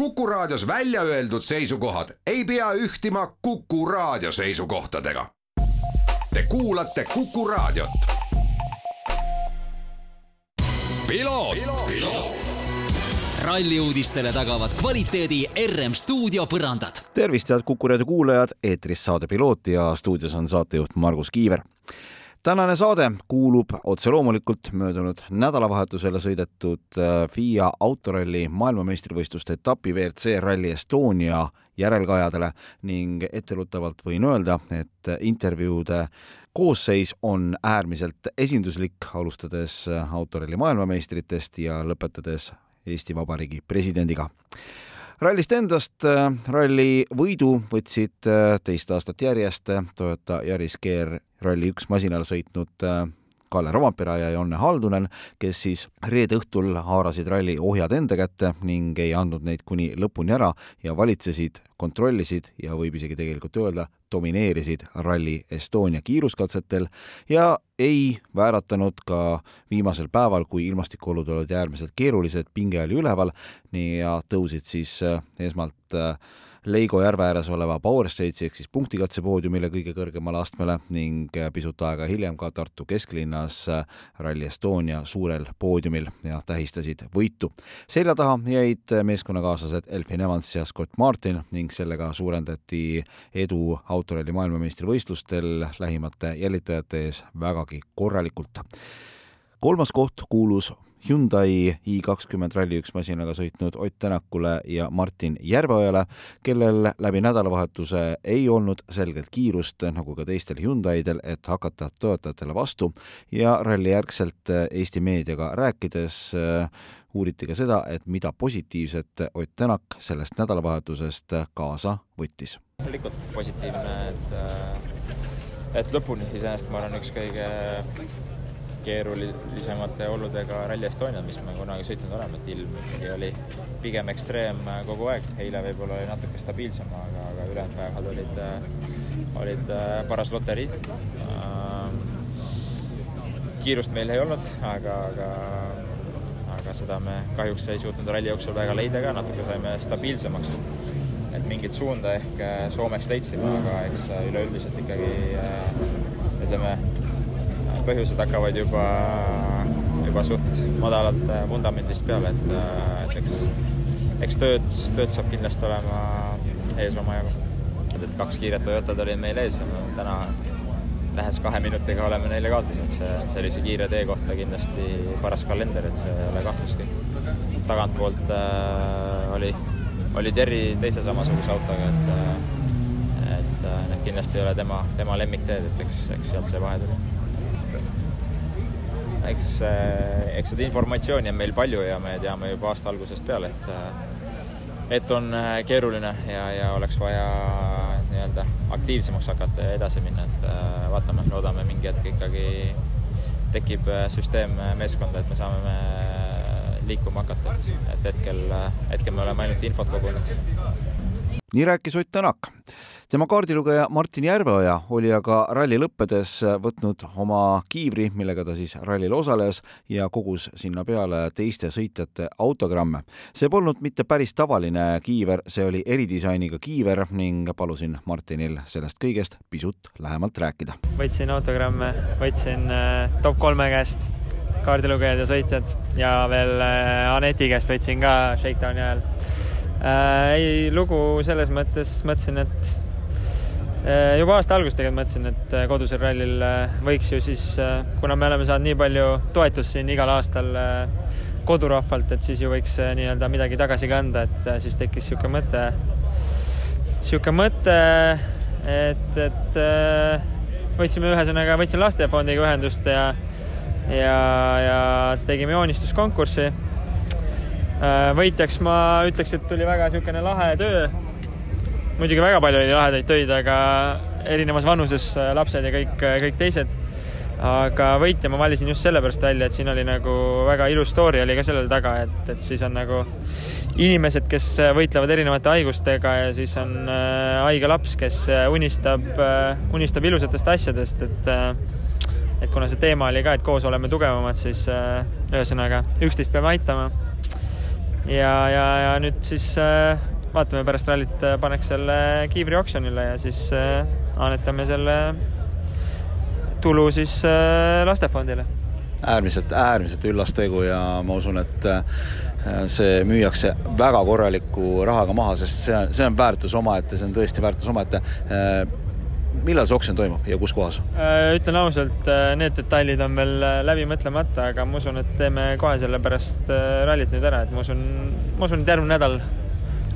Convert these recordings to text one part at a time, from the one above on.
Kuku Raadios välja öeldud seisukohad ei pea ühtima Kuku Raadio seisukohtadega. Te kuulate Kuku Raadiot. ralli uudistele tagavad kvaliteedi RM stuudio põrandad. tervist, head Kuku raadio kuulajad, eetris saade Piloot ja stuudios on saatejuht Margus Kiiver tänane saade kuulub otse loomulikult möödunud nädalavahetusele sõidetud äh, FIA autoralli maailmameistrivõistluste etapi WRC Rally Estonia järelkajadele ning etteruttavalt võin öelda, et intervjuude koosseis on äärmiselt esinduslik, alustades autoralli maailmameistritest ja lõpetades Eesti Vabariigi presidendiga rallist endast äh, ralli võidu võtsid äh, teist aastat järjest Toyota Yaris GR Rally üks masinal sõitnud äh, Kalle Rompera ja Jonne Haldunen, kes siis reede õhtul haarasid ralli ohjad enda kätte ning ei andnud neid kuni lõpuni ära ja valitsesid, kontrollisid ja võib isegi tegelikult öelda, domineerisid Rally Estonia kiiruskatsetel ja ei vääratanud ka viimasel päeval, kui ilmastikuolud olid äärmiselt keerulised, pinge oli üleval, ja tõusid siis äh, esmalt äh, Leigo järve ääres oleva Power Stage'i ehk siis punktikatsepoodiumile kõige kõrgemale astmele ning pisut aega hiljem ka Tartu kesklinnas Rally Estonia suurel poodiumil ja tähistasid võitu. selja taha jäid meeskonnakaaslased Elfin Evans ja Scott Martin ning sellega suurendati edu autoralli maailmameistrivõistlustel lähimate jälitajate ees vägagi korralikult. kolmas koht kuulus Hyundai i20 Rally1 masinaga sõitnud Ott Tänakule ja Martin Järveojale, kellel läbi nädalavahetuse ei olnud selgelt kiirust, nagu ka teistel Hyundaidel, et hakata toetajatele vastu ja ralli järgselt Eesti meediaga rääkides äh, uuriti ka seda, et mida positiivset Ott Tänak sellest nädalavahetusest kaasa võttis. loomulikult positiivne, et äh, et lõpuni iseenesest ma arvan, üks kõige keerulisemate oludega Rally Estonial, mis me kunagi sõitnud oleme, et ilm ikkagi oli pigem ekstreem kogu aeg, eile võib-olla oli natuke stabiilsem, aga, aga ülejäänud päevad olid, olid äh, paras loterii. Ähm, kiirust meil ei olnud, aga, aga aga seda me kahjuks ei suutnud ralli jooksul väga leida ka, natuke saime stabiilsemaks, et mingit suunda ehk äh, Soomeks leidsime, aga eks üleüldiselt ikkagi äh, ütleme, põhjused hakkavad juba, juba suht madalalt vundamendist peale, et, et eks, eks tööd, tööd saab kindlasti olema ees omajagu. et, et kaks kiiret Toyotad olid meil ees ja me täna lähes kahe minutiga oleme neile kaotanud, see, sellise kiire tee kohta kindlasti paras kalender, et see ei ole kahtlustki. tagantpoolt äh, oli, oli Terri teise samasuguse autoga, et äh, et äh, need kindlasti ei ole tema, tema lemmikteed, et eks, eks sealt see vahe tuli eks, eh, eks seda informatsiooni on meil palju ja me teame juba aasta algusest peale, et eh, et on eh, keeruline ja, ja oleks vaja nii-öelda aktiivsemaks hakata ja edasi minna, et vaatame, loodame mingi hetk ikkagi tekib süsteem meeskonda, et me saame liikuma hakata, et, et hetkel, hetkel me oleme ainult infot kogunud. Nii rääkis Ott Tänak tema kaardilugeja Martin Järveoja oli aga ralli lõppedes võtnud oma kiivri, millega ta siis rallil osales ja kogus sinna peale teiste sõitjate autogramme. see polnud mitte päris tavaline kiiver, see oli eridisainiga kiiver ning palusin Martinil sellest kõigest pisut lähemalt rääkida. võtsin autogramme, võtsin äh, top kolme käest kaardilugejad ja sõitjad ja veel äh, Aneti käest võtsin ka Shakedowni ajal äh,. ei, lugu selles mõttes mõtlesin, et Äh, juba aasta alguses tegelikult mõtlesin, et äh, kodusel rallil äh, võiks ju siis, kuna me oleme saanud nii palju toetust siin igal aastal kodurahvalt, et siis ju võiks nii-öelda midagi tagasi ka anda, et siis tekkis niisugune mõte, niisugune mõte, et, et võtsime ühesõnaga, võtsin lastefondiga ühendust ja ja, ja tegime joonistuskonkurssi. Võitjaks ma ütleks, et tuli väga niisugune lahe töö muidugi väga palju oli lahedaid töid, aga erinevas vanuses äh, lapsed ja kõik, äh, kõik teised. aga võitja ma valisin just sellepärast välja, et siin oli nagu väga ilus story oli ka sellel taga, et, et siis on nagu inimesed, kes äh, võitlevad erinevate haigustega ja siis on äh, haige laps, kes unistab äh,, unistab ilusatest asjadest, et äh, et kuna see teema oli ka, et koos oleme tugevamad, siis ühesõnaga üksteist peame aitama ja, ja, ja nüüd siis äh, vaatame pärast rallit, paneks selle kiivri oksjonile ja siis äh, annetame selle tulu siis äh, lastefondile. äärmiselt, äärmiselt üllas tegu ja ma usun, et äh, see müüakse väga korraliku rahaga maha, sest see on, see on väärtus omaette, see on tõesti väärtus omaette millal see oksjon toimub ja kus kohas? ütlen ausalt, need detailid on veel läbi mõtlemata, aga ma usun, et teeme kohe selle pärast rallit nüüd ära, et ma usun, ma usun, et järgmine nädal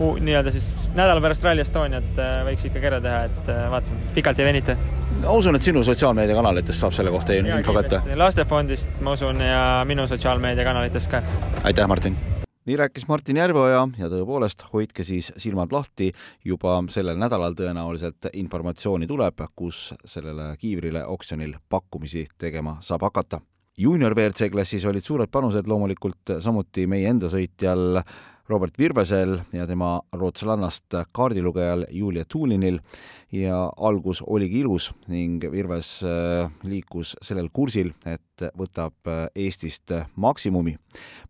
nii-öelda siis nädala pärast Rally Estoniat äh, võiks ikkagi ära teha, et äh, vaatame, pikalt ei venita. ma usun, et sinu sotsiaalmeediakanalitest saab selle kohta info kätte. lastefondist, ma usun, ja minu sotsiaalmeediakanalitest ka. aitäh, Martin! Nii rääkis Martin Järveoja ja tõepoolest, hoidke siis silmad lahti, juba sellel nädalal tõenäoliselt informatsiooni tuleb, kus sellele kiivrile oksjonil pakkumisi tegema saab hakata. juunior WRC klassis olid suured panused loomulikult samuti meie enda sõitjal Robert Virbesel ja tema rootslannast kaardilugejal Julia Tuulinil ja algus oligi ilus ning Virves äh, liikus sellel kursil, et võtab äh, Eestist maksimumi.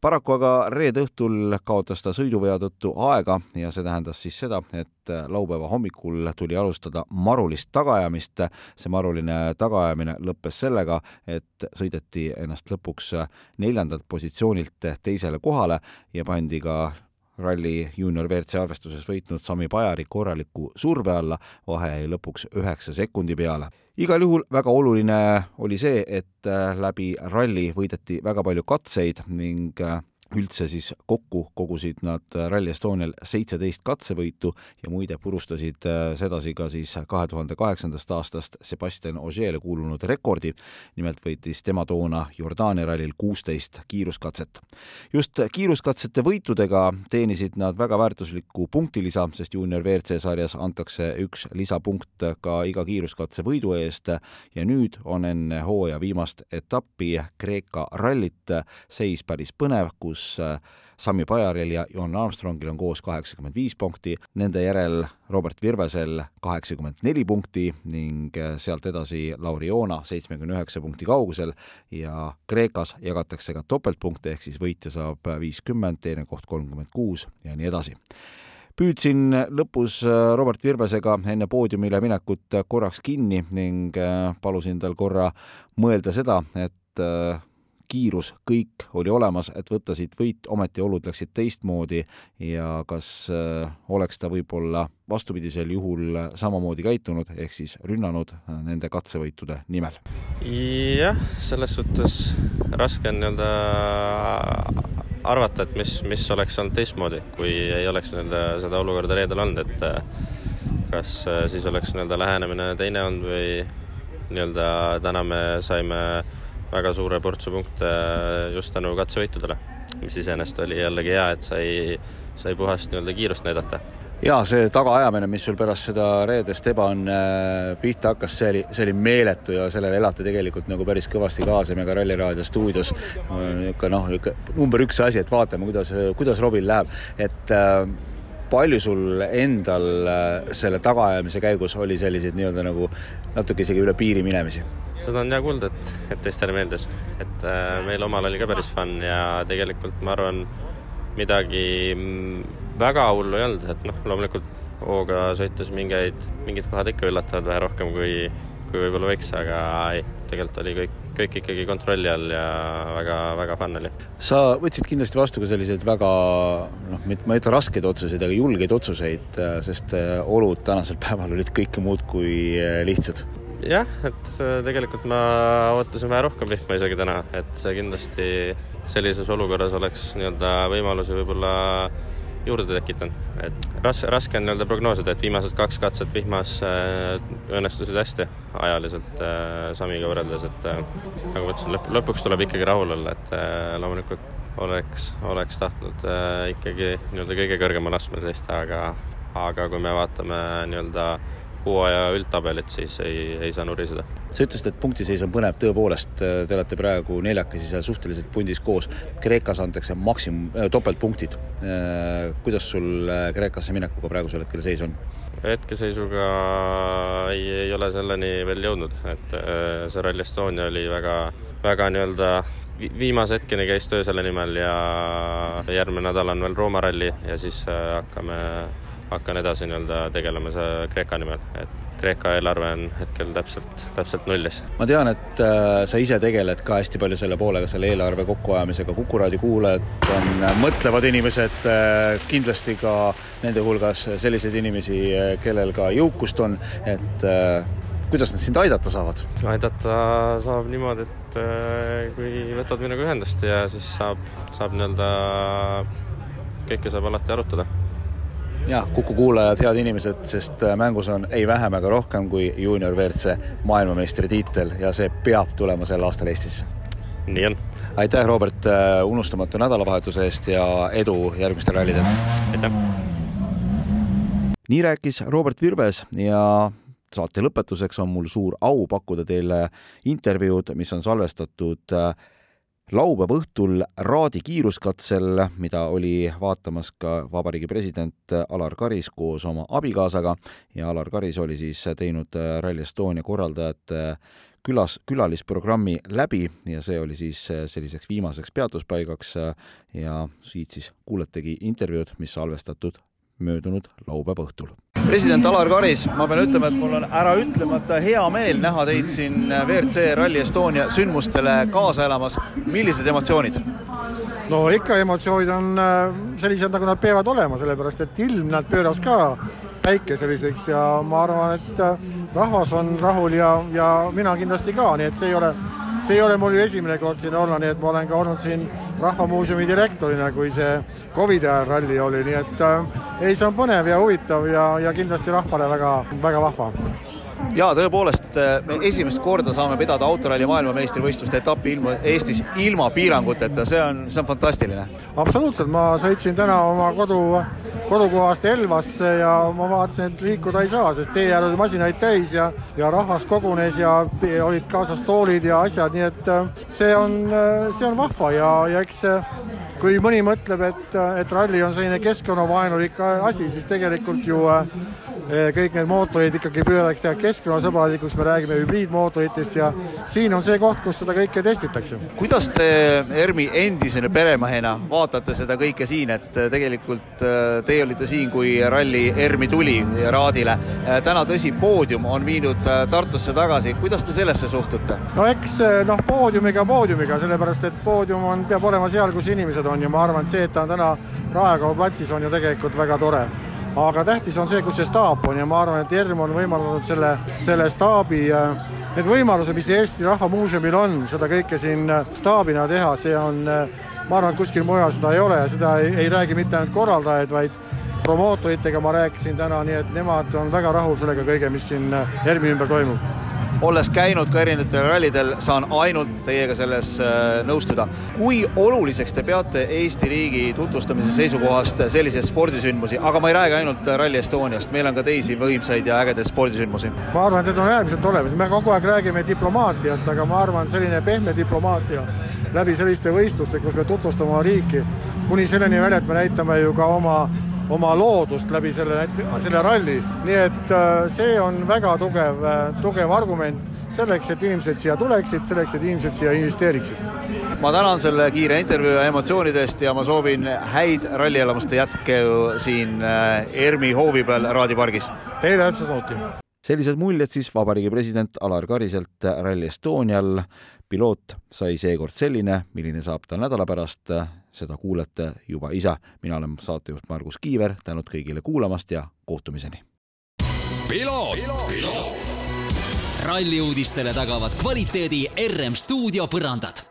paraku aga reede õhtul kaotas ta sõiduvea tõttu aega ja see tähendas siis seda, et äh, laupäeva hommikul tuli alustada marulist tagaajamist. see maruline tagaajamine lõppes sellega, et sõideti ennast lõpuks neljandalt positsioonilt teisele kohale ja pandi ka ralli juunior WRC arvestuses võitnud Sami Pajari korraliku surve alla, vahe jäi lõpuks üheksa sekundi peale. igal juhul väga oluline oli see, et äh, läbi ralli võideti väga palju katseid ning äh, üldse siis kokku kogusid nad Rally Estonial seitseteist katsevõitu ja muide purustasid äh, sedasi ka siis kahe tuhande kaheksandast aastast Sebastian Ogier'le kuulunud rekordi. nimelt võitis tema toona Jordaania rallil kuusteist kiiruskatset. just kiiruskatsete võitudega teenisid nad väga väärtuslikku punktilisa, sest juunior WRC sarjas antakse üks lisapunkt ka iga kiiruskatse võidu eest ja nüüd on enne hooaja viimast etappi Kreeka rallit seis päris põnev, kus kus äh, Sami Pajaril ja Johan Armstrongil on koos kaheksakümmend viis punkti, nende järel Robert Virvesel kaheksakümmend neli punkti ning äh, sealt edasi Lauri Joona seitsmekümne üheksa punkti kaugusel ja Kreekas jagatakse ka topeltpunkte, ehk siis võitja saab viiskümmend, teine koht kolmkümmend kuus ja nii edasi. Püüdsin lõpus äh, Robert Virvesega enne poodiumile minekut korraks kinni ning palusin tal korra mõelda seda, et kiirus, kõik oli olemas, et võtta siit võit, ometi olud läksid teistmoodi ja kas äh, oleks ta võib-olla vastupidisel juhul samamoodi käitunud, ehk siis rünnanud äh, nende katsevõitude nimel? jah, selles suhtes raske on nii-öelda arvata, et mis, mis oleks olnud teistmoodi, kui ei oleks nii-öelda seda olukorda reedel olnud, et äh, kas siis oleks nii-öelda lähenemine teine olnud või nii-öelda täna me saime väga suure portsu punkte just tänu katsevõitudele, mis iseenesest oli jällegi hea, et sai, sai puhast nii-öelda kiirust näidata. Jaa, see tagaajamine, mis sul pärast seda reedest ebaõnne äh, pihta hakkas, see oli, see oli meeletu ja sellele elati tegelikult nagu päris kõvasti kaasa, me ka Ralli Raadio stuudios niisugune noh, niisugune number üks asi, et vaatame, kuidas, kuidas Robil läheb, et äh, palju sul endal äh, selle tagaajamise käigus oli selliseid nii-öelda nagu natuke isegi üle piiri minemisi? seda on hea kuulda, et, teistele meeldis. et äh, meil omal oli ka päris fun ja tegelikult ma arvan, midagi väga hullu ei olnud, et noh, loomulikult hooga sõites mingeid, mingid kohad ikka üllatavad vähe rohkem, kui, kui võib-olla võiks, aga ei, tegelikult oli kõik, kõik ikkagi kontrolli all ja väga, väga fun oli. sa võtsid kindlasti vastu ka selliseid väga noh, ma ei ütle raskeid otsuseid, aga julgeid otsuseid, äh, sest äh, olud tänasel päeval olid kõike muud kui lihtsad jah, et tegelikult ma ootasin vähe rohkem vihma isegi täna, et see kindlasti sellises olukorras oleks nii-öelda võimalusi võib-olla juurde tekitanud, et ras-, raske on nii-öelda prognoosida, et viimased kaks katset vihmas äh, õnnestusid hästi ajaliselt äh, Samiga võrreldes, et äh, nagu ma ütlesin, lõpp, lõpuks tuleb ikkagi rahul olla, et äh, loomulikult oleks, oleks tahtnud äh, ikkagi nii-öelda kõige kõrgemal astmel seista, aga aga kui me vaatame nii-öelda hooaja üldtabelit, siis ei, ei saa nuriseda. sa ütlesid, et punktiseis on põnev, tõepoolest, te olete praegu neljakesi seal suhteliselt pundis koos. Kreekas antakse maksimum äh,, topeltpunktid äh,. kuidas sul äh, Kreekasse minekuga praegusel hetkel seis on? hetkeseisuga ei, ei ole selleni veel jõudnud, et see Rally Estonia oli väga, väga nii-öelda viimase hetkeni käis töö selle nimel ja järgmine nädal on veel Rooma ralli ja siis hakkame, hakkan edasi nii-öelda tegelema see Kreeka nimel, et Kreeka eelarve on hetkel täpselt, täpselt nullis. ma tean, et äh, sa ise tegeled ka hästi palju selle poolega, selle eelarve kokkuajamisega, Kuku raadio kuulajad on mõtlevad inimesed äh,, kindlasti ka nende hulgas selliseid inimesi, äh, kellel ka jõukust on, et äh, kuidas nad sind aidata saavad? aidata saab niimoodi, et äh, kui võtad minuga ühendust ja siis saab, saab nii-öelda, kõike saab alati arutada jah, Kuku kuulajad, head inimesed, sest äh, mängus on ei vähem ega rohkem kui juunior WRC maailmameistritiitel ja see peab tulema sel aastal Eestisse. nii on. aitäh, Robert, äh, unustamatu nädalavahetuse eest ja edu järgmistel rallidel! aitäh! nii rääkis Robert Virves ja saate lõpetuseks on mul suur au pakkuda teile intervjuud, mis on salvestatud äh, laupäeva õhtul Raadi kiiruskatsel, mida oli vaatamas ka vabariigi president Alar Karis koos oma abikaasaga. Ja Alar Karis oli siis teinud Rally Estonia korraldajate külas, külalisprogrammi läbi ja see oli siis selliseks viimaseks peatuspaigaks. Ja siit siis kuuletegi intervjuud, mis salvestatud möödunud laupäeva õhtul. president Alar Karis, ma pean ütlema, et mul on äraütlemata hea meel näha teid siin WRC Rally Estonia sündmustele kaasa elamas. millised emotsioonid? no ikka emotsioonid on äh, sellised, nagu nad peavad olema, sellepärast et ilm nad pööras ka päike selliseks ja ma arvan, et äh, rahvas on rahul ja, ja mina kindlasti ka, nii et see ei ole see ei ole mul ju esimene kord siin olla, nii et ma olen ka olnud siin Rahvamuuseumi direktorina, kui see Covidi ajal ralli oli, nii et äh, ei, see on põnev ja huvitav ja, ja kindlasti rahvale väga, väga vahva. Jaa, tõepoolest, äh, me esimest korda saame pidada autoralli maailmameistrivõistluste etappi ilma, Eestis ilma piiranguteta, see on, see on fantastiline. absoluutselt, ma sõitsin täna oma kodu kodukohast Elvasse ja ma vaatasin, et liikuda ei saa, sest tee äärel oli masinaid täis ja, ja rahvas kogunes ja olid kaasas toolid ja asjad, nii et äh, see on, äh, see on vahva ja, ja eks kui mõni mõtleb, et, et ralli on selline keskkonnavaenulik asi, siis tegelikult ju äh, kõik need mootorid ikkagi püütakse teha keskkonnasõbralikuks, me räägime hübriidmootoritest ja siin on see koht, kus seda kõike testitakse. kuidas te ERMi endisena peremehena vaatate seda kõike siin, et tegelikult äh, teie olite siin, kui ralli ERMi tuli Raadile. Täna tõsi, poodium on viinud Tartusse tagasi, kuidas te sellesse suhtute? no eks noh, poodiumiga poodiumiga, sellepärast et poodium on, peab olema seal, kus inimesed on ja ma arvan, et see, et ta on täna Raekoja platsis, on ju tegelikult väga tore aga tähtis on see, kus see staap on ja ma arvan, et ERM on võimaldanud selle, selle staabi äh, need võimalused, mis Eesti Rahva Muuseumil on, seda kõike siin äh, staabina teha, see on, äh, ma arvan, et kuskil mujal seda ei ole ja seda ei, ei räägi mitte ainult korraldajaid, vaid promootoritega ma rääkisin täna, nii et nemad on väga rahul sellega kõige, mis siin ERM-i ümber toimub olles käinud ka erinevatel rallidel, saan ainult teiega selles äh, nõustuda. kui oluliseks te peate Eesti riigi tutvustamise seisukohast selliseid spordisündmusi, aga ma ei räägi ainult Rally Estoniast, meil on ka teisi võimsaid ja ägedaid spordisündmusi. ma arvan, et need on äärmiselt olemas, me kogu aeg räägime diplomaatiast, aga ma arvan, selline pehme diplomaatia läbi selliste võistluste, kus me tutvustame oma riiki, kuni selleni välja, et me näitame ju ka oma oma loodust läbi selle, selle ralli. nii et äh, see on väga tugev, äh, tugev argument selleks, et inimesed siia tuleksid, selleks, et inimesed siia investeeriksid. ma tänan selle kiire intervjuu ja emotsioonide eest ja ma soovin häid rallielamuste jätke siin äh, ERMi hoovi peal Raadi pargis. Teile täpselt samuti. Sellised muljed siis Vabariigi President Alar Kariselt Rally Estonial. Piloot sai seekord selline, milline saab ta nädala pärast, seda kuulete juba ise. mina olen saatejuht Margus Kiiver, tänud kõigile kuulamast ja kohtumiseni. ralli uudistele tagavad kvaliteedi RM stuudio põrandad